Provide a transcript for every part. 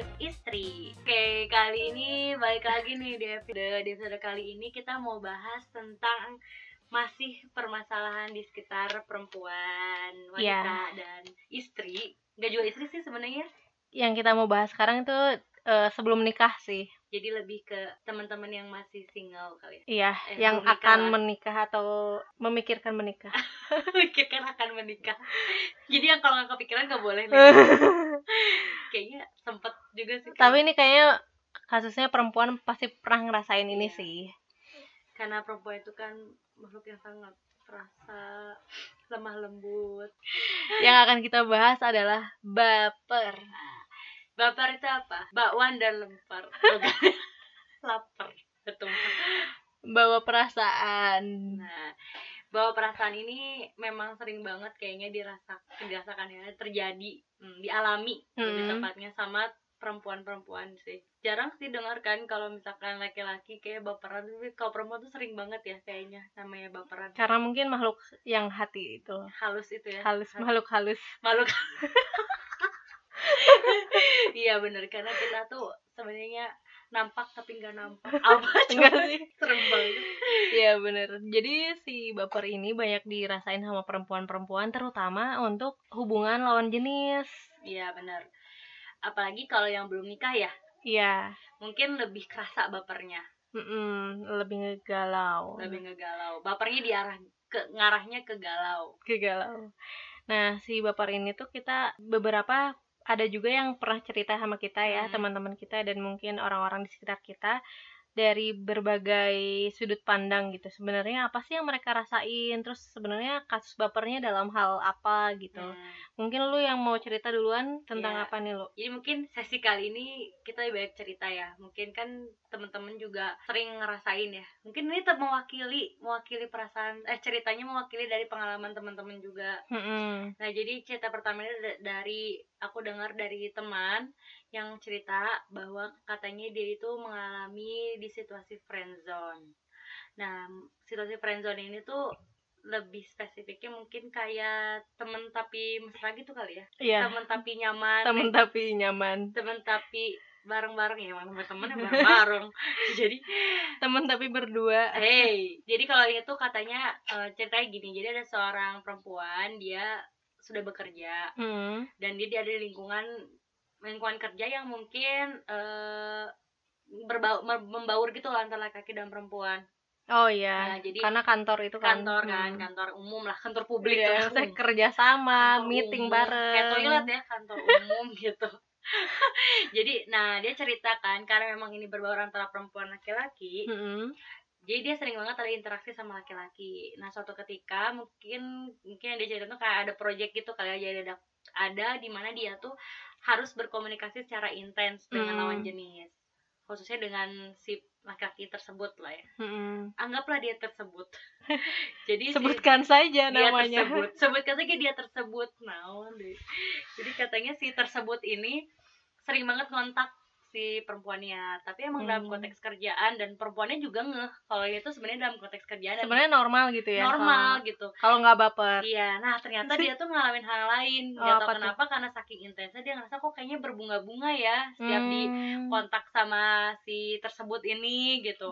Istri. Oke, kali ini balik lagi nih di episode, di episode kali ini kita mau bahas tentang masih permasalahan di sekitar perempuan, wanita Iya. dan istri. Gak juga istri sih sebenarnya. Yang kita mau bahas sekarang itu eh, sebelum nikah sih. Jadi lebih ke teman-teman yang masih single kali ya. Iya, Eh, yang belum nikah akan lah. menikah atau memikirkan menikah. Pikirkan akan menikah. Jadi yang kalau nggak kepikiran nggak boleh. Kayaknya sempet juga sih. Tapi ini kayaknya kasusnya perempuan pasti pernah ngerasain ini Iya. sih. karena perempuan itu kan makhluk yang sangat perasa lemah lembut Yang akan kita bahas adalah baper. Baper itu apa? Bakwan dan lempar. Lapar betul. Bawa perasaan. nah bahwa perasaan ini memang sering banget kayaknya dirasakan dirasakan ya terjadi hmm, dialami lebih Hmm. tepatnya sama perempuan-perempuan sih. Jarang sih dengar kan kalau misalkan laki-laki kayak baperan tapi kalau perempuan tuh sering banget ya kayaknya namanya baperan. Karena mungkin makhluk yang hati itu. halus itu ya. Halus, makhluk halus. malu iya bener karena kita tuh sebenarnya nampak tapi nggak nampak apa Enggak coba sih? serem banget Iya bener Jadi si baper ini banyak dirasain sama perempuan-perempuan terutama untuk hubungan lawan jenis. iya bener apalagi kalau yang belum nikah ya Iya. mungkin lebih kerasa bapernya Mm-mm, lebih ngegalau. lebih ngegalau bapernya diarah ke ngarahnya ke galau Kegalau. Nah, si baper ini tuh kita beberapa ada juga yang pernah cerita sama kita ya, Hmm. teman-teman kita dan mungkin orang-orang di sekitar kita dari berbagai sudut pandang gitu. Sebenarnya apa sih yang mereka rasain? Terus sebenarnya kasus bapernya dalam hal apa gitu. Hmm. Mungkin lu yang mau cerita duluan tentang Iya. apa nih lu? Jadi mungkin sesi kali ini kita banyak cerita ya. Mungkin kan teman-teman juga sering ngerasain ya. Mungkin ini tetap mewakili, mewakili perasaan eh ceritanya mewakili dari pengalaman teman-teman juga. Mm-mm. Nah, jadi cerita pertama ini da- dari aku dengar dari teman yang cerita bahwa katanya dia itu mengalami di situasi friendzone. Nah, situasi friendzone ini tuh lebih spesifiknya mungkin kayak temen tapi mesra gitu kali ya. Iya. Temen tapi nyaman. Temen tapi nyaman. temen tapi bareng-bareng ya emang temen-temen ya bareng-bareng jadi Temen tapi berdua. hey jadi kalau itu katanya eh, ceritanya gini jadi ada seorang perempuan dia sudah bekerja Hmm. dan dia, dia ada di lingkungan lingkungan kerja yang mungkin eh berbau mem- membaur gitu lah antara laki-laki dan perempuan Oh iya. Nah, jadi Karena kantor itu kan kantor kan Hmm. kantor umum lah kantor publik Iya, lah saya kerja sama, kantor meeting umum, bareng. kayak toilet ya kantor umum gitu jadi nah dia ceritakan karena memang ini berbaur antara perempuan laki-laki Mm-mm. jadi dia sering banget ada interaksi sama laki-laki nah suatu ketika mungkin mungkin yang dia cerita tuh kayak ada project gitu kali ya jadi ada ada di mana dia tuh harus berkomunikasi secara intens dengan Hmm. lawan jenis khususnya dengan si laki-laki tersebut lah ya Mm-mm. anggaplah dia tersebut jadi si- Sebutkan saja dia namanya. tersebut sebutkan saja dia tersebut deh jadi katanya si tersebut ini sering banget ngontak si perempuannya tapi emang dalam Hmm. konteks kerjaan dan perempuannya juga ngeh kalau itu sebenarnya dalam konteks kerjaan Sebenarnya normal gitu ya. normal gitu Kalau nggak baper. iya nah ternyata dia tuh ngalamin hal lain Oh, nggak apa tahu tuh? kenapa karena saking intensnya dia ngerasa kok kayaknya berbunga-bunga ya setiap di Hmm. kontak sama si tersebut ini gitu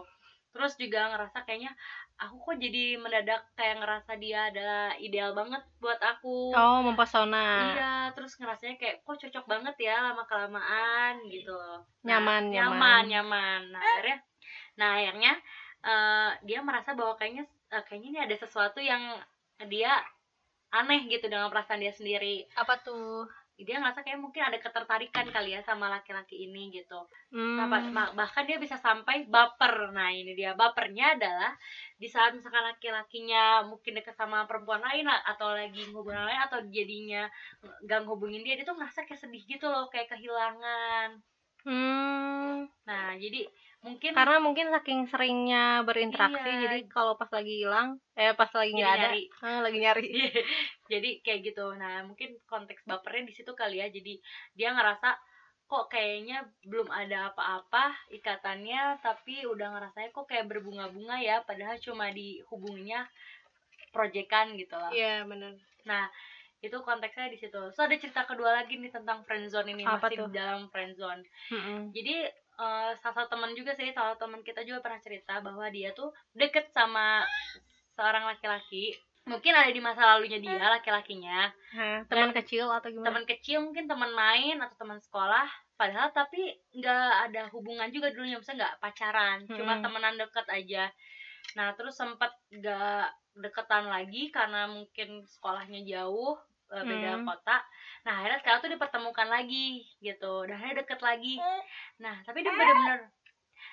terus juga ngerasa kayaknya aku kok jadi mendadak kayak ngerasa dia adalah ideal banget buat aku Oh, mempesona. iya terus ngerasanya kayak kok cocok banget ya lama kelamaan gitu loh Nah, Nyaman, nyaman nyaman. nah akhirnya nah akhirnya eh, dia merasa bahwa kayaknya eh, kayaknya ini ada sesuatu yang dia aneh gitu dengan perasaan dia sendiri Apa tuh? Dia ngerasa kayak mungkin ada ketertarikan kali ya sama laki-laki ini gitu Hmm. Nah, bah- bah- bahkan dia bisa sampai baper. Nah, ini dia bapernya adalah di saat misalkan laki-lakinya mungkin dekat sama perempuan lain atau lagi hubungan lain atau jadinya gang hubungin dia, dia tuh ngerasa kayak sedih gitu loh, kayak kehilangan. Hmm. Nah, jadi mungkin Karena mungkin saking seringnya berinteraksi, Iya. jadi kalau pas lagi hilang, eh pas lagi nggak ada, nyari. ah, lagi nyari. jadi kayak gitu. Nah, mungkin konteks bapernya di situ kali ya. Jadi dia ngerasa kok kayaknya belum ada apa-apa ikatannya tapi udah ngerasanya kok kayak berbunga-bunga ya padahal cuma dihubunginya proyekan gitu lah Iya benar. Nah, itu konteksnya di situ so ada cerita kedua lagi nih tentang friendzone ini Apa masih tuh? di dalam friendzone Mm-mm. jadi eh, salah satu teman juga sih salah satu teman kita juga pernah cerita bahwa dia tuh deket sama seorang laki-laki. Mungkin ada di masa lalunya dia laki-lakinya. Teman kecil atau gimana? teman kecil mungkin teman main atau teman sekolah. Padahal tapi nggak ada hubungan juga dulunya maksudnya nggak pacaran cuma Mm-mm. temenan deket aja. Nah terus sempat nggak deketan lagi karena mungkin sekolahnya jauh eh, beda Hmm. kota. Nah akhirnya sekarang tuh dipertemukan lagi gitu. Dan akhirnya deket lagi. Nah tapi dia bener-bener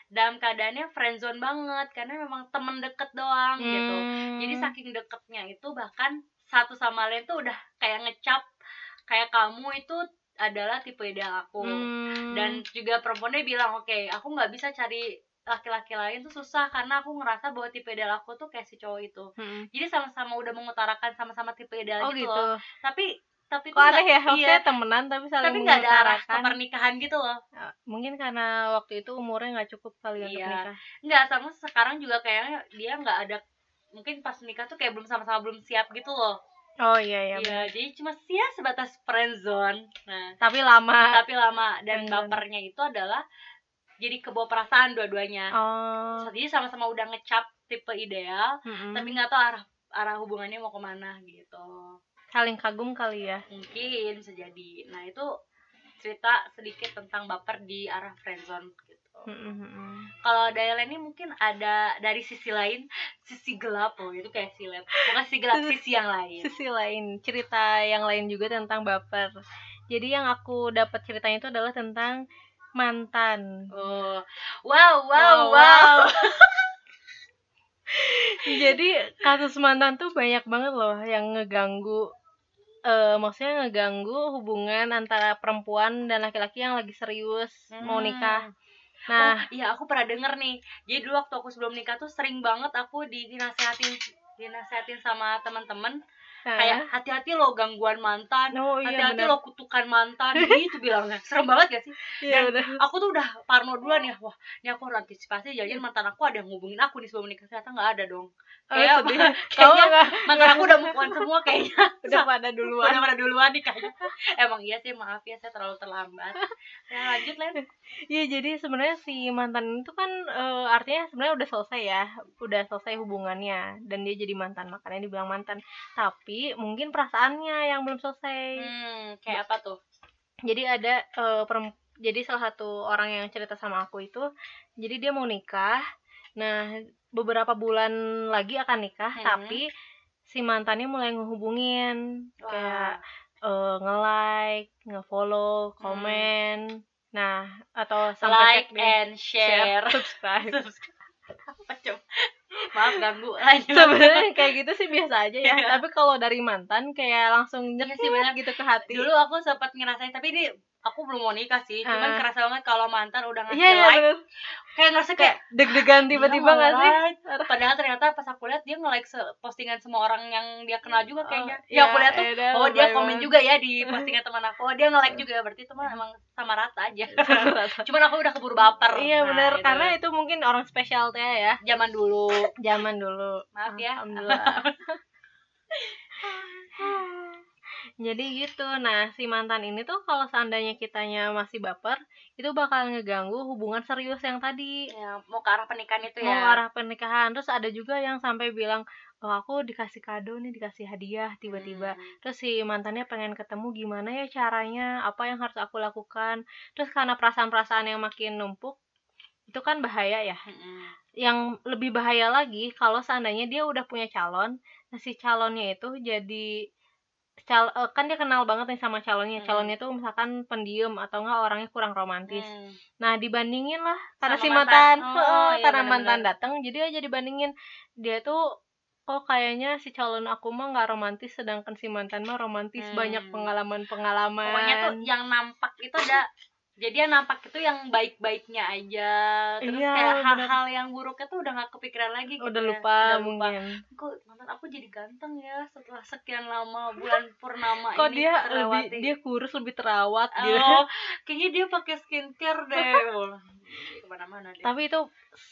dalam keadaannya friendzone banget. Karena memang temen deket doang gitu. Hmm. jadi saking deketnya itu bahkan satu sama lain tuh udah kayak ngecap kayak kamu itu adalah tipe ideal aku. Hmm. dan juga perempuannya bilang oke aku nggak bisa cari laki-laki lain tuh susah karena aku ngerasa bahwa tipe ideal aku tuh kayak si cowok itu. Mm-mm. jadi sama-sama udah mengutarakan sama-sama tipe ideal oh gitu, gitu. Loh tapi tapi kok aneh ya? Iya, maksudnya temenan tapi saling tapi nggak ada arah ke pernikahan gitu loh. Ya, mungkin karena waktu itu umurnya nggak cukup kali untuk Iya. nikah. Nggak sama sekarang juga kayaknya dia nggak ada mungkin pas nikah tuh kayak belum sama-sama belum siap gitu loh. Oh iya iya Iya, jadi cuma ya sebatas friendzone. Nah, tapi lama. Tapi lama. Dan bapernya itu adalah jadi kebawa perasaan dua-duanya. oh Jadi sama-sama udah ngecap tipe ideal, mm-mm. tapi nggak tahu arah arah hubungannya mau ke mana gitu. saling kagum kali ya Mungkin bisa jadi. Nah, itu cerita sedikit tentang baper di arah friendzone gitu. Mm-mm. Kalau Dayla ini mungkin ada dari sisi lain, sisi gelap loh, itu kayak silet. Bukan sisi gelap, sisi yang lain. sisi lain cerita yang lain juga tentang baper jadi yang aku dapat ceritanya itu adalah tentang mantan Oh, wow, wow, Wow, wow. jadi kasus mantan tuh banyak banget loh yang ngeganggu eh maksudnya ngeganggu hubungan antara perempuan dan laki-laki yang lagi serius mau Hmm. nikah Oh, nah iya aku pernah denger nih. Jadi dulu waktu aku sebelum nikah tuh sering banget aku di- dinasehatin dinasehatin sama teman-teman kayak hati-hati lo gangguan mantan, oh iya hati-hati benar lo kutukan mantan, gitu bilangnya. Serem banget gak sih? iya dan- benar Aku tuh udah parno duluan ya. Wah, ini aku harus antisipasi jangan mantan aku ada yang ngubungin aku nih sebelum nikah. Ternyata nggak ada dong. Oh, kayak- sedih kayaknya nggak Mantan aku udah move on semua kayaknya. udah pada duluan Udah pada duluan nih kayaknya. Emang iya sih, maaf ya saya terlalu terlambat. Ya lanjut Len. Iya jadi sebenarnya si mantan itu kan eh, artinya sebenarnya udah selesai ya, udah selesai hubungannya dan dia jadi mantan makanya dibilang mantan. Tapi mungkin perasaannya yang belum selesai. Hmm, kayak apa tuh? Jadi ada eh, perem- jadi salah satu orang yang cerita sama aku itu, jadi dia mau nikah. Nah beberapa bulan lagi akan nikah, Hmm. tapi si mantannya mulai ngehubungin kayak Wah. eh, nge-like, nge-follow, Hmm. komen. Nah, atau sampai like cek and share. subscribe. apa coba maaf ganggu Sebenarnya kayak gitu sih biasa aja ya. Iya. Tapi kalau dari mantan kayak langsung Iya sih, benar. gitu ke hati. dulu aku sempat ngerasain tapi ini aku belum mau nikah sih cuman Ah. kerasa banget kalau mantan udah ngasih Iya iya like bener. kayak ngerasa Kayak kayak deg-degan tiba-tiba dia nggak sih? padahal ternyata pas aku lihat dia nge-like se- postingan semua orang yang dia kenal juga kayaknya Oh, ya aku lihat tuh ya udah, oh dia lebay komen juga ya di postingan teman aku oh dia nge-like juga berarti teman emang sama rata aja cuman aku udah keburu baper Iya Nah, benar itu. karena itu mungkin orang spesial teh ya. zaman dulu Zaman dulu. maaf ya Alhamdulillah. Jadi gitu. Nah, si mantan ini tuh kalau seandainya kitanya masih baper, itu bakal ngeganggu hubungan serius yang tadi. ya, mau ke arah pernikahan itu Mau ya ke arah pernikahan. Terus ada juga yang sampai bilang, "Oh, aku dikasih kado nih, dikasih hadiah tiba-tiba." Hmm. Terus si mantannya pengen ketemu gimana ya caranya, apa yang harus aku lakukan. Terus karena perasaan-perasaan yang makin numpuk, itu kan bahaya ya. Mm-mm. Yang lebih bahaya lagi kalau seandainya dia udah punya calon, nah si calonnya itu jadi cal eh, kan dia kenal banget nih sama calonnya. Hmm. Calonnya tuh misalkan pendiam atau enggak orangnya kurang romantis. Hmm. Nah, dibandingin lah karena Sama si mantan. mantan, Oh, heeh, iya karena mantan datang jadi aja dibandingin dia tuh kok kayaknya si calon aku mah nggak romantis sedangkan si mantan mah romantis Hmm. banyak pengalaman-pengalaman. pokoknya tuh yang nampak itu ada jadi yang nampak itu yang baik-baiknya aja terus Iya, kayak hal-hal yang buruknya tuh udah gak kepikiran lagi gitu udah ya. lupa udah lupa mungkin. kok mantan aku jadi ganteng ya setelah sekian lama bulan purnama Kok ini dia terlewati. lebih dia kurus lebih terawat gitu. oh kayaknya dia pakai skincare deh ke mana-mana deh. tapi itu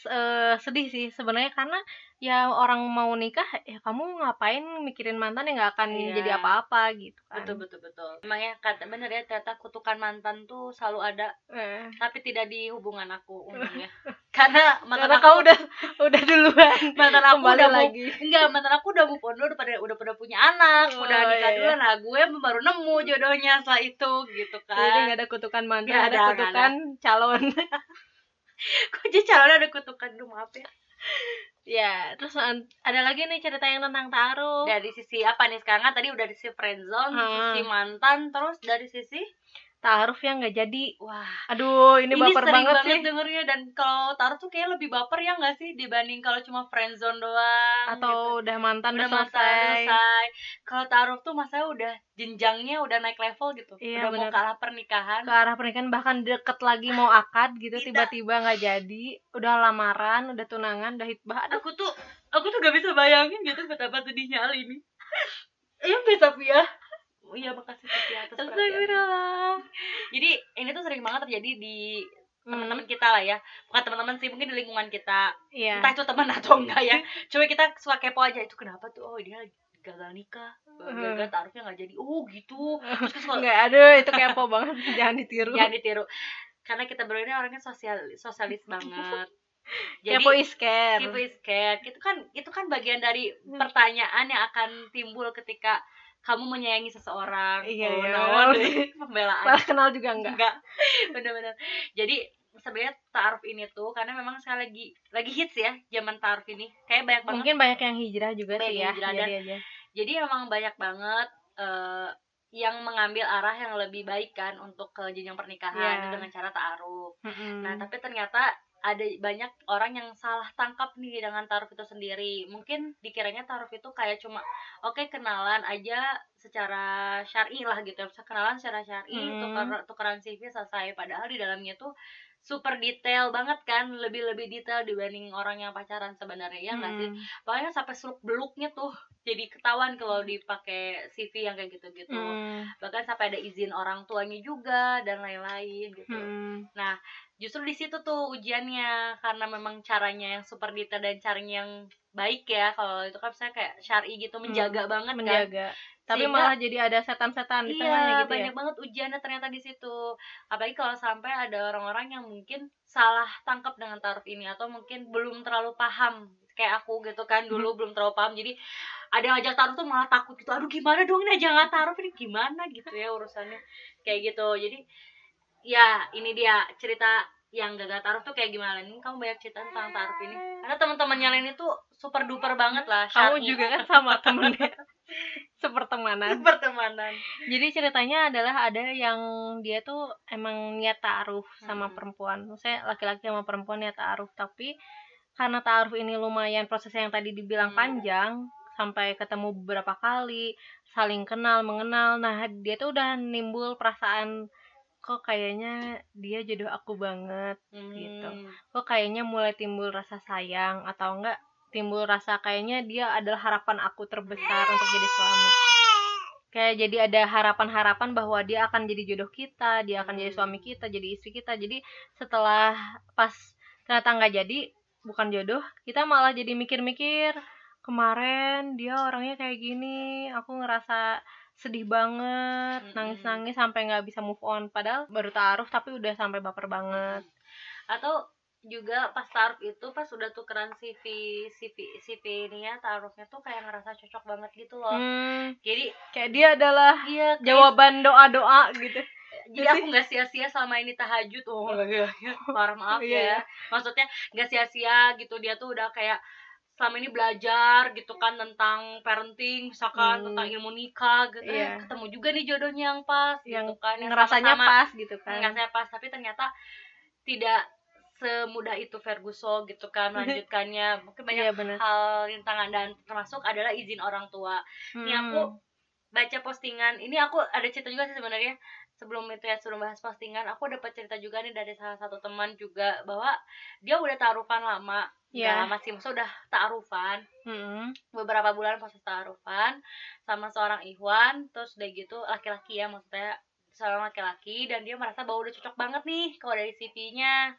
eh, sedih sih sebenarnya karena ya orang mau nikah ya kamu ngapain mikirin mantan yang nggak akan Iya. jadi apa-apa gitu kan betul betul betul emangnya kata bener ya ternyata kutukan mantan tuh selalu ada Eh, tapi tidak di hubungan aku untungnya karena mantan karena aku kamu udah udah duluan mantan aku kembali udah lagi. enggak mantan aku udah move on udah pada udah pada punya anak Oh, udah nikah iya, dulu nah gue baru nemu jodohnya setelah itu gitu jadi kan nggak ada kutukan mantan Nggak ada ada, kutukan calon. Kok jadi calonnya ada kutukan? Dulu maaf ya. Ya terus ada lagi nih cerita yang tentang taruh dari sisi apa nih? Sekarang kan tadi udah dari sisi friendzone Hmm. sisi mantan terus dari sisi taruh yang nggak jadi. Wah. Aduh ini, ini, baper sering banget, banget, sih. dengernya. Dan kalau taruh tuh kayak lebih baper ya nggak sih? Dibanding kalau cuma friendzone doang gitu. atau udah mantan udah mantan udah selesai. selesai. Kalau taruh tuh masa udah jenjangnya udah naik level gitu. Iya, udah mau bener. ke arah pernikahan. Ke arah pernikahan bahkan deket lagi mau akad gitu tiba-tiba nggak jadi. Udah lamaran udah tunangan udah hitbah. Aduh. Aku tuh aku tuh gak bisa bayangin gitu betapa sedihnya hal ini iya bisa Pia Oh iya makasih Pia atas perhatian Astagfirullah. Jadi ini tuh sering banget terjadi di Hmm, teman-teman kita lah ya. Bukan teman-teman sih mungkin di lingkungan kita. Iya. Entah itu teman atau enggak ya. Cuma kita suka kepo aja itu kenapa tuh? Oh dia gagal nikah. Gagal taruhnya nggak jadi. Oh gitu. Terus kalau nggak aduh itu kepo banget. Jangan ditiru. Jangan ditiru. Karena kita berdua ini orangnya sosial sosialis banget. Jadi kepo is care. keep is scared itu kan itu kan bagian dari Hmm. pertanyaan yang akan timbul ketika kamu menyayangi seseorang. Iya, oh, iya. deh, pembelaan. Malah kenal juga enggak. Enggak. Bener-bener jadi sebenarnya taaruf ini tuh karena memang sekali lagi lagi hits ya zaman taaruf ini. Kayak banyak banget. Mungkin banyak yang hijrah juga Banyak sih ya hijrah jadi aja. jadi memang banyak banget eh, yang mengambil arah yang lebih baik kan untuk ke jenjang pernikahan Iya. itu dengan cara taaruf. Mm-mm. Nah, tapi ternyata ada banyak orang yang salah tangkap nih dengan taruh itu sendiri. Mungkin dikiranya taruh itu kayak cuma oke kenalan aja secara syar'i lah gitu. Bisa kenalan secara syar'i, Hmm. tukar tukeran CV selesai. Padahal di dalamnya tuh super detail banget kan, lebih-lebih detail dibanding orang yang pacaran sebenarnya ya nggak sih? Mm. Pokoknya sampai seluk beluknya tuh jadi ketahuan kalau dipakai CV yang kayak gitu-gitu. Mm. Bahkan sampai ada izin orang tuanya juga dan lain-lain gitu Mm. Justru di situ tuh ujiannya karena memang caranya yang super detail dan caranya yang baik ya. Kalau itu kan saya kayak syari gitu menjaga banget kan. menjaga. Tapi Sehingga- malah jadi ada setan-setan di tengahnya iya gitu ya? banyak banget ujiannya ternyata di situ. Apalagi kalau sampai ada orang-orang yang mungkin salah tangkap dengan taruh ini atau mungkin belum terlalu paham kayak aku gitu kan dulu belum terlalu paham. Jadi ada yang ngajak taruh tuh malah takut gitu aduh gimana dong ini aja nggak taruh ini? Gimana gitu ya urusannya? Kayak gitu. Jadi ya ini dia cerita yang gagal taruh tuh kayak gimana? Nih kamu banyak cerita tentang taruh ini. Karena teman-temannya lain itu super duper banget lah kamu syar'i. juga kan sama temennya sepertemanan. Pertemanan jadi ceritanya adalah ada yang dia tuh emang niat taruh sama Hmm. perempuan. Maksudnya laki-laki sama perempuan niat taruh tapi karena taruh ini lumayan prosesnya yang tadi dibilang Hmm. panjang sampai ketemu beberapa kali saling kenal mengenal. Nah dia tuh udah nimbul perasaan kok kayaknya dia jodoh aku banget Gitu. Hmm. kok kayaknya mulai timbul rasa sayang atau enggak timbul rasa kayaknya dia adalah harapan aku terbesar untuk jadi suami kayak jadi ada harapan-harapan bahwa dia akan jadi jodoh kita dia akan jadi Hmm. suami kita jadi istri kita jadi setelah pas ternyata nggak jadi bukan jodoh kita malah jadi mikir-mikir kemarin dia orangnya kayak gini aku ngerasa sedih banget nangis-nangis sampai nggak bisa move on. Padahal baru taruh tapi udah sampai baper banget. Atau juga pas taruh itu pas udah tukeran CV CV CV ini ya taruhnya tuh kayak ngerasa cocok banget gitu loh. Hmm, jadi kayak dia adalah iya kayak- jawaban doa-doa gitu. jadi aku nggak sia-sia selama ini tahajud. Oh iya parah maaf Iya, ya. maksudnya nggak sia-sia gitu. Dia tuh udah kayak selama ini belajar gitu kan tentang parenting misalkan Hmm. tentang ilmu nikah gitu Iya. Eh, ketemu juga nih jodohnya yang pas Yang gitu kan yang ngerasanya sama-sama pas gitu kan. ngerasanya pas tapi ternyata tidak semudah itu Ferguson gitu kan melanjutkannya mungkin banyak Iya benar. hal rintangan dan termasuk adalah izin orang tua ini aku Hmm. baca postingan ini aku ada cerita juga sih sebenarnya sebelum itu ya sebelum bahas postingan aku dapat cerita juga nih dari salah satu teman juga bahwa dia udah taruhan lama Iya. Udah lama sih maksudnya udah taruhan Hmm. beberapa bulan proses taruhan sama seorang Ikhwan terus udah gitu laki-laki ya maksudnya seorang laki-laki dan dia merasa bahwa udah cocok banget nih kalau dari CV-nya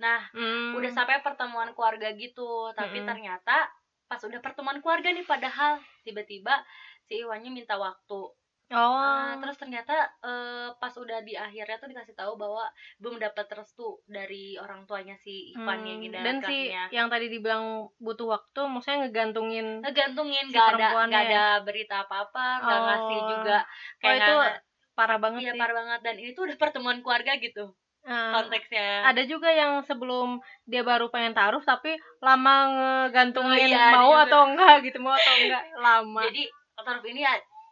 nah Hmm. udah sampai pertemuan keluarga gitu tapi Mm-mm. ternyata pas udah pertemuan keluarga nih padahal tiba-tiba si Iwannya minta waktu oh. Ah, terus ternyata eh, pas udah di akhirnya tuh dikasih tahu bahwa belum dapat restu dari orang tuanya si Ivan yang Hmm, ngidam dan si yang tadi dibilang butuh waktu maksudnya ngegantungin ngegantungin si nggak ada perempuannya nggak ada berita apa apa nggak Oh. ngasih juga oh kayak itu nggak- parah banget iya sih. parah banget. Dan ini tuh udah pertemuan keluarga gitu Eh, konteksnya. Ada juga yang sebelum dia baru pengen taruh tapi lama ngegantungin Oh, iya, mau atau enggak gitu mau atau enggak lama. Jadi taruh ini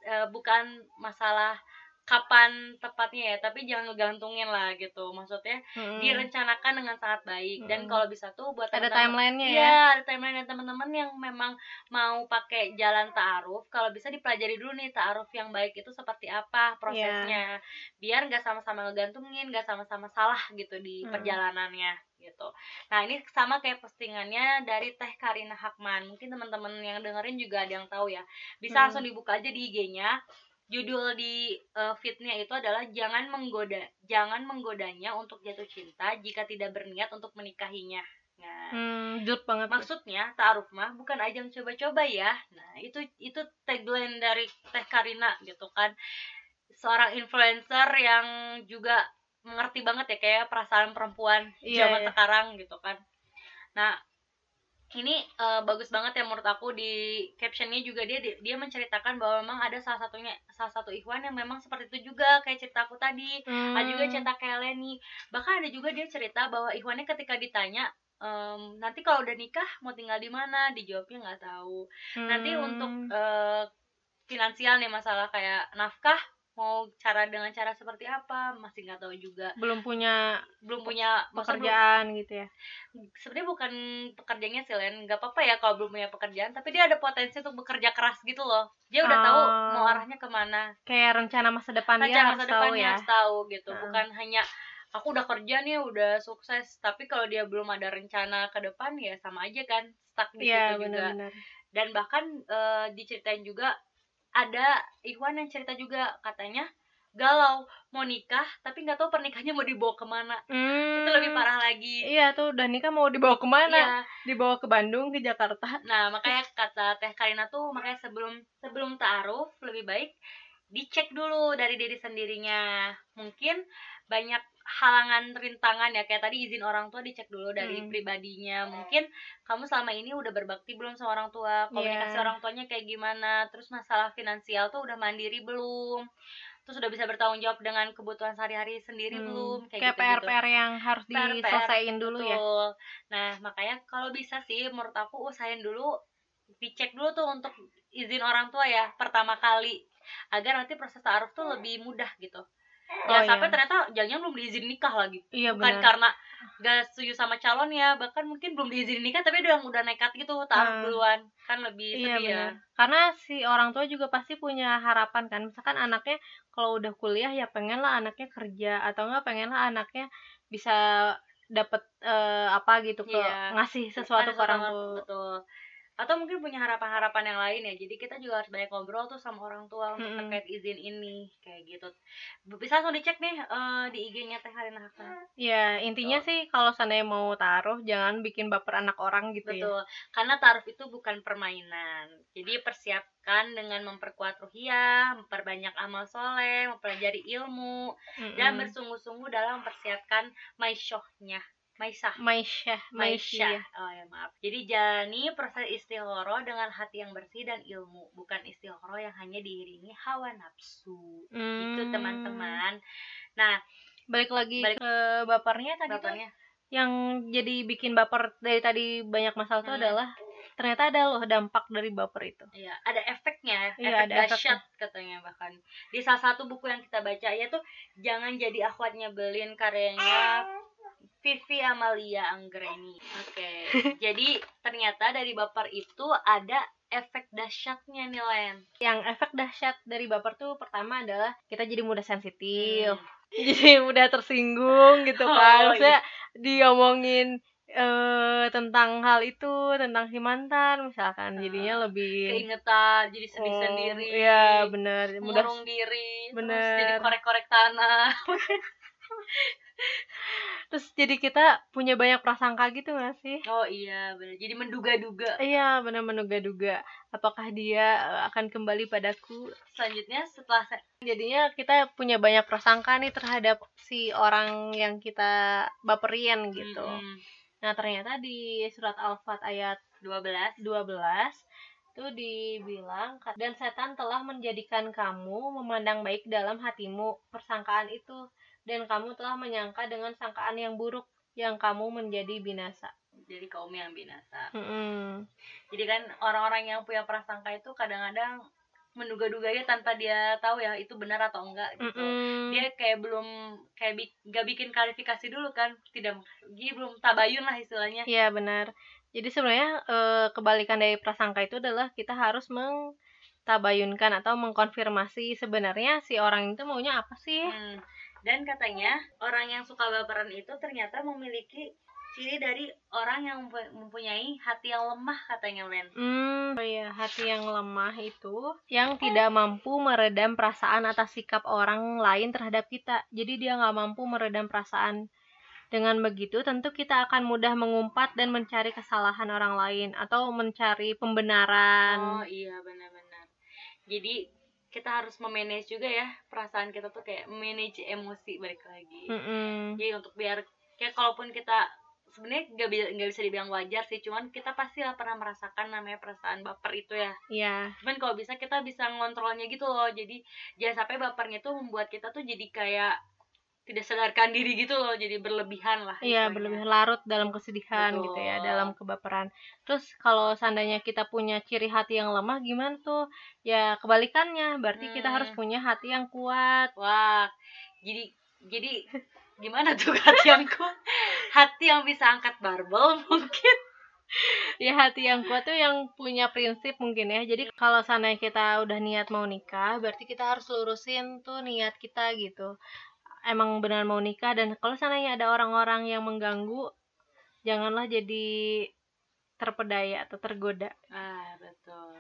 eh, bukan masalah kapan tepatnya ya tapi jangan ngegantungin lah gitu maksudnya Mm-mm. direncanakan dengan sangat baik dan Mm. kalau bisa tuh buat ada timelinenya ya Iya, ada timeline dan teman-teman yang memang mau pakai jalan ta'aruf, kalau bisa dipelajari dulu nih ta'aruf yang baik itu seperti apa prosesnya. Biar nggak sama-sama ngegantungin, nggak sama-sama salah gitu di Hmm. perjalanannya gitu. Nah, ini sama kayak postingannya dari Teh Karina Hakman. Mungkin teman-teman yang dengerin juga ada yang tahu ya. Bisa Hmm. langsung dibuka aja di IG-nya. Judul di uh, feed-nya itu adalah jangan menggoda jangan menggodanya untuk jatuh cinta jika tidak berniat untuk menikahinya. Nah, hmm, banget Maksudnya ta'aruf mah bukan ajang coba-coba ya. Nah, itu itu tagline dari Teh Karina gitu kan. Seorang influencer yang juga mengerti banget ya kayak perasaan perempuan Iya, zaman iya. sekarang gitu kan. Nah, ini eh, bagus banget ya menurut aku di captionnya juga dia dia menceritakan bahwa memang ada salah satunya salah satu ikhwan yang memang seperti itu juga kayak cerita aku tadi Hmm. ada juga cerita kayak Leni bahkan ada juga dia cerita bahwa Ikhwannya ketika ditanya "Em, nanti kalau udah nikah mau tinggal di mana dijawabnya nggak tahu nanti Hmm. untuk eh, finansial nih masalah kayak nafkah mau cara dengan cara seperti apa masih nggak tahu juga. Belum punya belum punya maksudnya belum- pekerjaan gitu ya? Sebenarnya bukan pekerjaannya sih Len. Nggak apa-apa ya kalau belum punya pekerjaan tapi dia ada potensi untuk bekerja keras gitu loh. Dia udah tahu Ah. mau arahnya ke mana. Kayak rencana masa depan dia rencana harus masa tahu depannya ya? harus tahu gitu. Heeh. bukan hanya aku udah kerja nih udah sukses. Tapi kalau dia belum ada rencana ke depan ya sama aja kan stuck di iya situ juga. benar-benar. Dan bahkan eh, diceritain juga ada Ikhwan yang cerita juga katanya galau mau nikah tapi nggak tahu pernikahannya mau dibawa ke mana. Itu lebih parah lagi. Iya tuh udah nikah mau dibawa ke mana? Iya. dibawa ke Bandung ke Jakarta. Nah, makanya kata Teh Karina tuh makanya sebelum sebelum ta'aruf lebih baik dicek dulu dari diri sendirinya. Mungkin banyak halangan rintangan ya kayak tadi izin orang tua dicek dulu dari Hmm. pribadinya. Mungkin kamu selama ini udah berbakti belum sama orang tua, komunikasi Iya. orang tuanya kayak gimana, terus masalah finansial tuh udah mandiri belum? Terus udah bisa bertanggung jawab dengan kebutuhan sehari-hari sendiri Hmm, belum? kayak gitu-gitu. PR-PR yang harus PR. diselesaikan dulu ya. Nah, makanya kalau bisa sih menurut aku usahain dulu dicek dulu tuh untuk izin orang tua ya pertama kali agar nanti proses ta'aruf tuh lebih mudah gitu. Jangan iya. sampai ternyata jangan belum diizin nikah lagi. iya Bukan benar karena gak setuju sama calon ya, bahkan mungkin belum diizin nikah tapi udah udah nekat gitu ta'aruf Hmm. duluan. Kan lebih Iya sedih ya. benar. Karena si orang tua juga pasti punya harapan kan. Misalkan anaknya kalau udah kuliah ya pengen lah anaknya kerja atau enggak pengen lah anaknya bisa dapat eh, apa gitu ke Iya. ngasih sesuatu Ada ke orang tua. betul atau mungkin punya harapan-harapan yang lain ya. Jadi kita juga harus banyak ngobrol tuh sama orang tua untuk terkait izin ini kayak gitu. Bisa langsung dicek nih eh, di IG-nya Teh Harina Hakna Ya, intinya sih kalau seandainya mau taruh jangan bikin baper anak orang gitu ya. betul. Karena taruh itu bukan permainan. Jadi persiapkan dengan memperkuat ruhiyah memperbanyak amal soleh mempelajari ilmu dan Mm-mm. bersungguh-sungguh dalam mempersiapkan maisyahnya maisah Maisyah, Maisyah. Maisyah. Oh ya maaf. Jadi jalani proses istihoro dengan hati yang bersih dan ilmu, bukan istihoro yang hanya diiringi hawa nafsu. Itu Hmm. teman-teman. Nah, Balik lagi Balik- ke bapernya tadi tuh bapaknya yang jadi bikin baper dari tadi banyak masalah tuh Hmm. adalah ternyata ada loh dampak dari baper itu. ya ada efeknya, Iya, efek ada dahsyat katanya bahkan. Di salah satu buku yang kita baca yaitu Jangan Jadi Akhwatnya Belin karyanya Vivi Amalia Anggreni. Oke. jadi ternyata dari baper itu ada efek dahsyatnya nih Len. Yang efek dahsyat dari baper tuh pertama adalah kita jadi mudah sensitif, Hmm. jadi mudah tersinggung gitu kan. Oh, Maksudnya diomongin eh tentang hal itu, tentang si mantan misalkan jadinya lebih keingetan jadi sedih Oh, sendiri Iya, bener. Mudah diri terus Bener. jadi korek-korek tanah terus jadi kita punya banyak prasangka gitu gak sih? Oh iya benar jadi menduga-duga. Iya benar menduga-duga. Apakah dia eh, akan kembali padaku? Selanjutnya setelah jadinya kita punya banyak prasangka nih terhadap si orang yang kita baperin gitu. Mm -mm. nah ternyata di surat al-fat ayat 12 12 itu dibilang dan setan telah menjadikan kamu memandang baik dalam hatimu. Persangkaan itu dan kamu telah menyangka dengan sangkaan yang buruk yang kamu menjadi binasa. jadi kaum yang binasa Mm-mm. jadi kan orang-orang yang punya prasangka itu kadang-kadang menduga-duga ya tanpa dia tahu ya itu benar atau enggak gitu Mm-mm. dia kayak belum kayak bi nggak bikin klarifikasi dulu kan tidak jadi belum tabayun lah istilahnya Iya benar. Jadi sebenarnya eh, kebalikan dari prasangka itu adalah kita harus mengtabayunkan atau mengkonfirmasi sebenarnya si orang itu maunya apa sih? Hmm. Dan katanya orang yang suka baperan itu ternyata memiliki ciri dari orang yang mempu- mempunyai hati yang lemah katanya Len. Hmm, oh iya, hati yang lemah itu yang tidak mampu meredam perasaan atas sikap orang lain terhadap kita. Jadi dia nggak mampu meredam perasaan. Dengan begitu, tentu kita akan mudah mengumpat dan mencari kesalahan orang lain atau mencari pembenaran. Oh iya benar-benar. Jadi kita harus memanage juga ya perasaan kita tuh kayak manage emosi balik lagi. Mm-mm. Jadi untuk biar kayak kalaupun kita sebenarnya nggak bisa nggak bisa dibilang wajar sih, cuman kita pasti lah pernah merasakan namanya perasaan baper itu ya. Iya, cuman kalau bisa kita bisa ngontrolnya gitu loh jadi jangan sampai bapernya tuh membuat kita tuh jadi kayak tidak sadarkan diri gitu loh jadi berlebihan lah iya berlebihan larut dalam kesedihan gitu ya, Betul. dalam kebaperan. Terus kalau seandainya kita punya ciri hati yang lemah, gimana tuh? Ya kebalikannya, berarti kita Hmm. harus punya hati yang kuat. wah jadi jadi gimana tuh hati yang kuat hati yang bisa angkat barbel mungkin ya hati yang kuat tuh yang punya prinsip mungkin ya jadi kalau seandainya kita udah niat mau nikah berarti kita harus lurusin tuh niat kita gitu emang benar mau nikah dan kalau seandainya ada orang-orang yang mengganggu janganlah jadi terpedaya atau tergoda. Ah betul.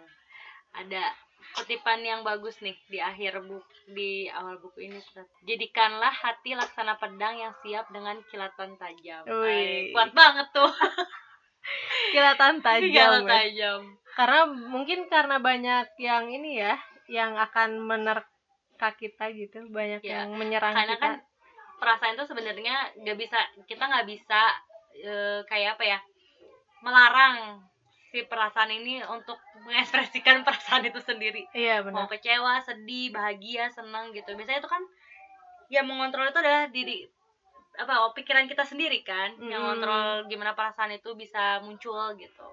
Ada kutipan yang bagus nih di akhir buku di awal buku ini jadikanlah hati laksana pedang yang siap dengan kilatan tajam. Ay, kuat banget tuh. Kilatan tajam kilatan ya. tajam. Karena mungkin karena banyak yang ini ya yang akan menerka kita gitu banyak Ya, yang menyerang karena kita. kan perasaan itu sebenarnya nggak bisa kita nggak bisa eh, kayak apa ya melarang si perasaan ini untuk mengekspresikan perasaan itu sendiri. Iya mau benar kecewa sedih bahagia senang gitu. Biasanya itu kan yang mengontrol itu adalah diri apa oh, pikiran kita sendiri kan yang Mm. ngontrol gimana perasaan itu bisa muncul gitu.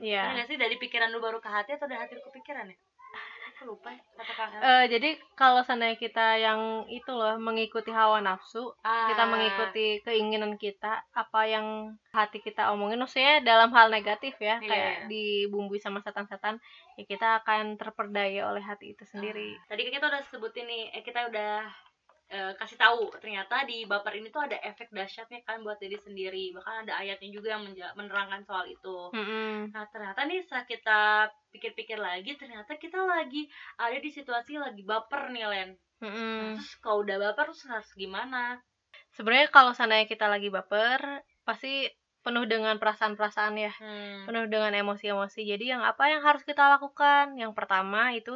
Iya. Nggak sih? Dari pikiran lu baru ke hati atau dari hati lu ke pikiran ya lupa Eh, jadi kalau seandainya kita yang itu loh mengikuti hawa nafsu, kita Ah. mengikuti keinginan kita, apa yang hati kita omongin, maksudnya dalam hal negatif ya, Iya, kayak dibumbui sama setan-setan, ya kita akan terperdaya oleh hati itu sendiri. Tadi kan kita udah sebutin nih, eh, kita udah eh, kasih tahu ternyata di baper ini tuh ada efek dahsyatnya kan buat diri sendiri. Bahkan ada ayatnya juga yang menerangkan soal itu. Mm-mm. Nah, ternyata nih saat kita pikir-pikir lagi, ternyata kita lagi ada di situasi lagi baper nih, Len. Mm-mm. Terus kalau udah baper terus harus gimana? Sebenarnya kalau seandainya kita lagi baper, pasti penuh dengan perasaan-perasaan ya. Hmm. penuh dengan emosi-emosi. Jadi yang apa yang harus kita lakukan? Yang pertama itu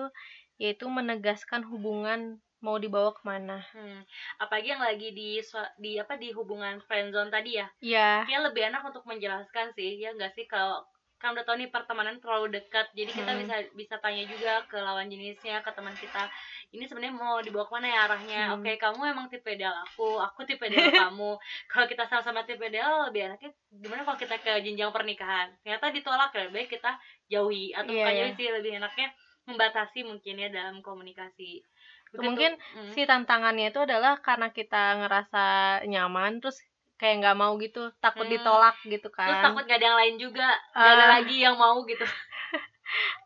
yaitu menegaskan hubungan mau dibawa ke mana. Hmm. Apalagi yang lagi di di apa di hubungan friendzone tadi ya. Ya, Kayaknya lebih enak untuk menjelaskan sih, ya nggak sih kalau kan udah tau nih pertemanan terlalu dekat, jadi kita Hmm. bisa bisa tanya juga ke lawan jenisnya, ke teman kita. Ini sebenarnya mau dibawa ke mana ya arahnya? Hmm. Oke, kamu emang tipe ideal aku, aku tipe ideal kamu. Kalau kita sama-sama tipe ideal, lebih enaknya gimana kalau kita ke jenjang pernikahan? Ternyata ditolak ya, lebih baik kita jauhi atau Iya, bukan iya. jauhi sih, lebih enaknya membatasi mungkin ya dalam komunikasi. Begitu. mungkin Hmm. si tantangannya itu adalah karena kita ngerasa nyaman terus kayak nggak mau gitu, takut Hmm. ditolak gitu Terus kan. takut gak ada yang lain juga, gak ada Ah. lagi yang mau gitu.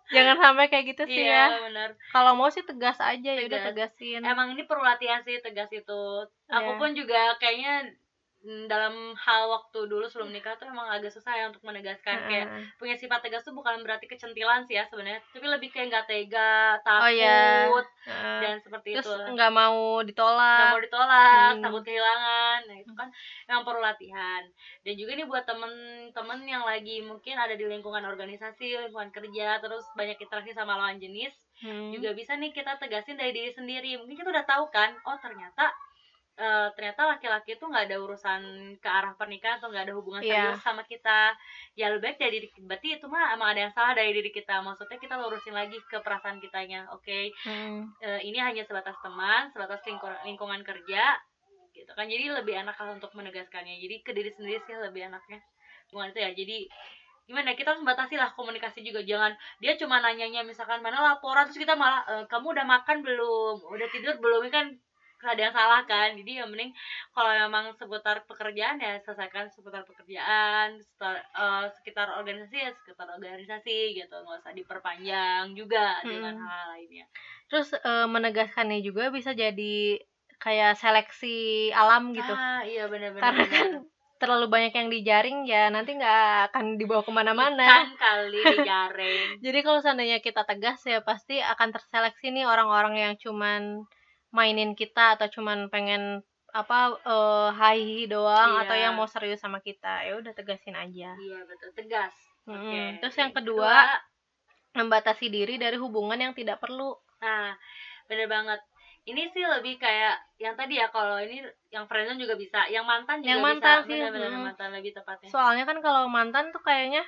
Jangan sampai kayak gitu sih ya. Iya, benar. Kalau mau sih tegas aja ya udah Tegas. tegasin. emang ini perlu latihan sih tegas itu aku Iya. pun juga kayaknya mm, dalam hal waktu dulu sebelum nikah tuh emang agak susah ya untuk menegaskan kayak Heeh. punya sifat tegas tuh bukan berarti kecentilan sih ya sebenarnya tapi lebih kayak nggak tega takut Oh, iya. Heeh. dan seperti terus itu nggak mau nggak ditolak mau ditolak Hmm. takut kehilangan nah itu kan emang perlu latihan dan juga nih buat temen-temen yang lagi mungkin ada di lingkungan organisasi lingkungan kerja terus banyak interaksi sama lawan jenis Hmm. juga bisa nih kita tegasin dari diri sendiri mungkin kita udah tahu kan oh ternyata eh, ternyata laki-laki itu nggak ada urusan ke arah pernikahan atau nggak ada hubungan Iya. serius sama kita. Ya lebih baik dari diri berarti itu mah emang ada yang salah dari diri kita. Maksudnya kita lurusin lagi ke perasaan kitanya oke? Hmm. eh, ini hanya sebatas teman sebatas lingkungan, lingkungan kerja gitu kan. Jadi lebih enak lah untuk menegaskannya. Jadi ke diri sendiri sih lebih enaknya. Bukan itu ya. Jadi gimana ya, kita harus membatasi lah komunikasi juga. Jangan dia cuma nanyanya misalkan mana laporan? Terus kita malah "Eh, kamu udah makan belum? Udah tidur belum? Ini kan ada yang salah kan jadi yang mending kalau memang seputar pekerjaan ya selesaikan seputar pekerjaan seputar, eh, sekitar organisasi ya sekitar organisasi gitu nggak usah diperpanjang juga dengan Hmm. hal lainnya terus eh, menegaskannya juga bisa jadi kayak seleksi alam gitu Ah, iya benar-benar. karena kan terlalu banyak yang dijaring ya nanti nggak akan dibawa ke mana-mana kan kali dijaring. jadi kalau seandainya kita tegas ya pasti akan terseleksi nih orang-orang yang cuman mainin kita atau cuman pengen apa eh hai doang Iya. atau yang mau serius sama kita ya udah tegasin aja iya betul tegas. Mm-mm. Oke. terus yang kedua membatasi diri dari hubungan yang tidak perlu nah bener banget. Ini sih lebih kayak yang tadi ya kalau ini yang friendzone juga bisa, yang mantan juga Yang bisa. mantan sih, Bener-bener mm. mantan lebih tepatnya. soalnya kan kalau mantan tuh kayaknya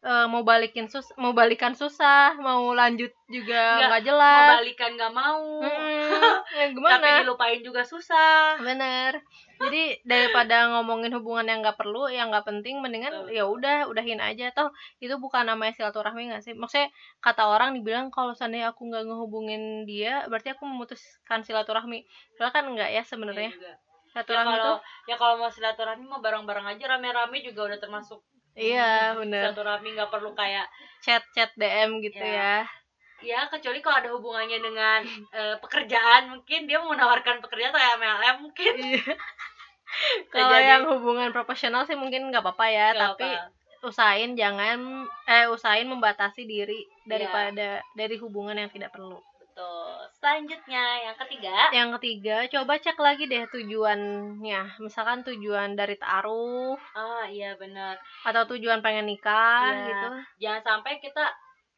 eh, mau balikin sus mau balikan susah mau lanjut juga Nggak, nggak jelas Kebalikan gak mau. Mm-mm. Ya, Tapi gimana dilupain juga susah. bener jadi daripada ngomongin hubungan yang nggak perlu yang nggak penting mendingan ya udah udahin aja toh itu bukan namanya silaturahmi nggak sih maksudnya kata orang dibilang kalau seandainya aku nggak ngehubungin dia berarti aku memutuskan silaturahmi padahal kan enggak ya sebenarnya Iya. Ya silaturahmi kalau tuh ya kalau mau silaturahmi mau bareng-bareng aja rame-rame juga udah termasuk iya bener silaturahmi nggak perlu kayak chat chat dm gitu Ya. ya ya kecuali kalau ada hubungannya dengan eh, pekerjaan mungkin dia mau menawarkan pekerjaan atau MLM mungkin Iya. kalau jadi. yang hubungan profesional sih mungkin nggak apa-apa ya Nggak tapi apa. usahain jangan eh usahain membatasi diri Iya. daripada dari hubungan yang tidak perlu betul selanjutnya yang ketiga. Yang ketiga coba cek lagi deh tujuannya. Misalkan tujuan dari taruh ah iya benar atau tujuan pengen nikah Iya. gitu. Jangan sampai kita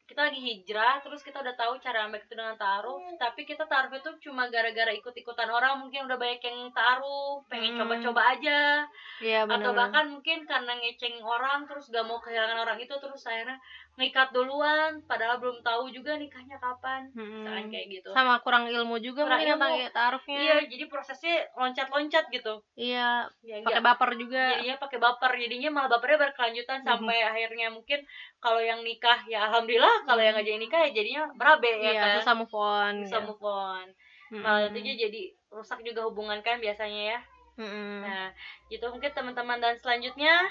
kita lagi hijrah terus kita udah tahu cara ambil itu dengan taruh tapi kita taruh itu cuma gara-gara ikut-ikutan orang. Mungkin udah banyak yang taruh pengen Hmm. coba-coba aja. Iya atau benar bahkan mungkin karena ngeceng orang terus gak mau kehilangan orang itu terus akhirnya ngikat duluan padahal belum tahu juga nikahnya kapan. Misalkan kayak gitu. Sama kurang ilmu juga Kurang mungkin ilmu. tentang taruhnya iya jadi prosesnya loncat-loncat gitu. Iya ya, pakai baper juga. Jadinya pakai baper jadinya malah bapernya berkelanjutan Mhm. sampai akhirnya mungkin kalau yang nikah ya alhamdulillah kalau yang nggak jadi nikah ya jadinya berabe ya iya kan? susah move on susah ya. move on. Mm-mm. malah itu jadi rusak juga hubungan kan biasanya ya. Mm-mm. nah itu mungkin teman-teman. Dan selanjutnya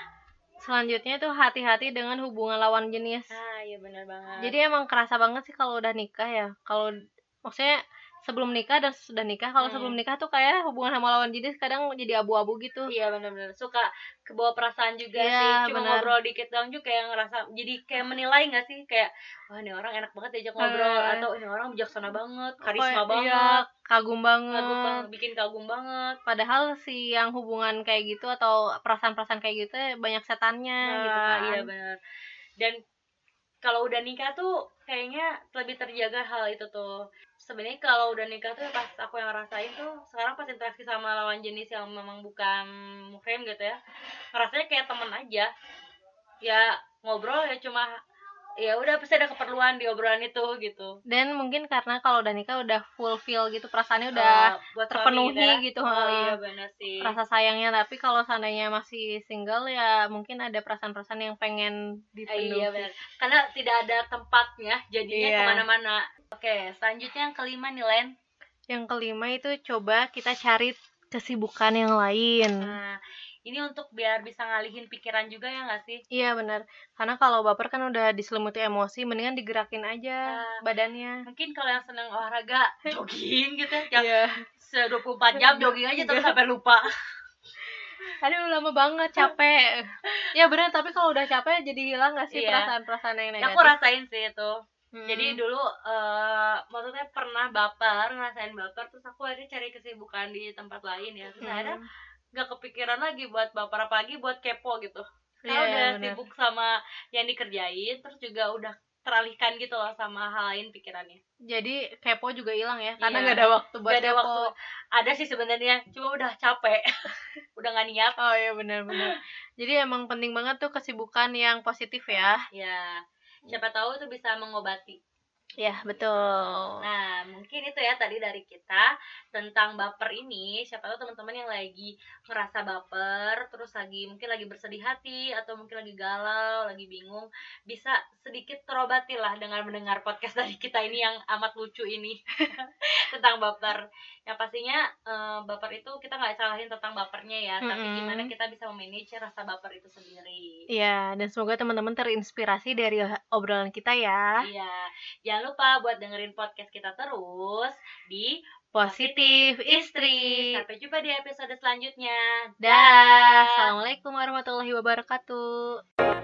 selanjutnya tuh hati-hati dengan hubungan lawan jenis. Ah iya benar banget. Jadi emang kerasa banget sih kalau udah nikah ya. Kalau maksudnya sebelum nikah dan sudah nikah kalau Hmm. sebelum nikah tuh kayak hubungan sama lawan jenis kadang jadi abu-abu gitu Iya benar-benar suka kebawa perasaan juga Iya, sih. Cuma benar. ngobrol dikit doang juga kayak ngerasa jadi kayak menilai nggak sih kayak wah ini orang enak banget diajak ngobrol Eh. atau ini orang bijaksana banget, Oh, karisma banget, iya, kagum banget kagum banget, bikin kagum banget. padahal si yang hubungan kayak gitu atau perasaan-perasaan kayak gitu ya banyak setannya gitu Nah, kan iya benar. Dan kalau udah nikah tuh kayaknya lebih terjaga hal itu tuh. Sebenarnya kalau udah nikah tuh pas aku yang rasain tuh sekarang pas interaksi sama lawan jenis yang memang bukan frame gitu ya. Ngerasanya kayak temen aja. Ya ngobrol ya cuma ya udah pasti ada keperluan di obrolan itu gitu. dan mungkin karena kalau udah nikah udah fulfill gitu perasaannya udah Eh, buat terpenuhi gitu, Oh iya benar sih. rasa sayangnya tapi kalau seandainya masih single ya mungkin ada perasaan-perasaan yang pengen dipenuhi iya benar. Karena tidak ada tempatnya jadinya Iya. ke mana-mana. Oke, selanjutnya yang kelima nih Len. yang kelima itu coba kita cari kesibukan yang lain Nah, ini untuk biar bisa ngalihin pikiran juga ya nggak sih? iya benar karena kalau baper kan udah diselimuti emosi mendingan digerakin aja Ah. badannya Mungkin kalau yang seneng olahraga, jogging gitu ya. Yang iya se 24 jam jogging aja terus sampai lupa. aduh lama banget capek ya benar tapi kalau udah capek jadi hilang gak sih Iya. perasaan-perasaan yang Ya, negatif aku rasain sih itu Hmm. jadi dulu eh maksudnya pernah baper ngerasain baper terus aku akhirnya cari kesibukan di tempat lain ya terus Hmm. akhirnya gak kepikiran lagi buat baper apalagi buat kepo gitu. Iya, karena udah bener. sibuk sama yang dikerjain terus juga udah teralihkan gitu loh sama hal lain pikirannya. Jadi kepo juga hilang ya karena Iya. nggak ada waktu buat Gak ada kepo. waktu. Ada sih sebenarnya cuma udah capek. Udah nggak niat. Oh iya benar-benar jadi emang penting banget tuh kesibukan yang positif ya. Ya siapa tahu itu bisa mengobati ya betul Nah, mungkin itu ya tadi dari kita tentang baper ini. Siapa tahu teman-teman yang lagi ngerasa baper, terus lagi mungkin lagi bersedih hati atau mungkin lagi galau, lagi bingung, bisa sedikit terobati lah dengan mendengar podcast dari kita ini yang amat lucu ini tentang baper. Yang pastinya eh, baper itu kita nggak salahin tentang bapernya ya, tapi Mm-mm. gimana kita bisa memanage rasa baper itu sendiri. Iya, dan semoga teman-teman terinspirasi dari obrolan kita ya. Iya, jangan lupa buat dengerin podcast kita terus di Positif istri. Sampai jumpa di episode selanjutnya. Dah. Assalamualaikum warahmatullahi wabarakatuh.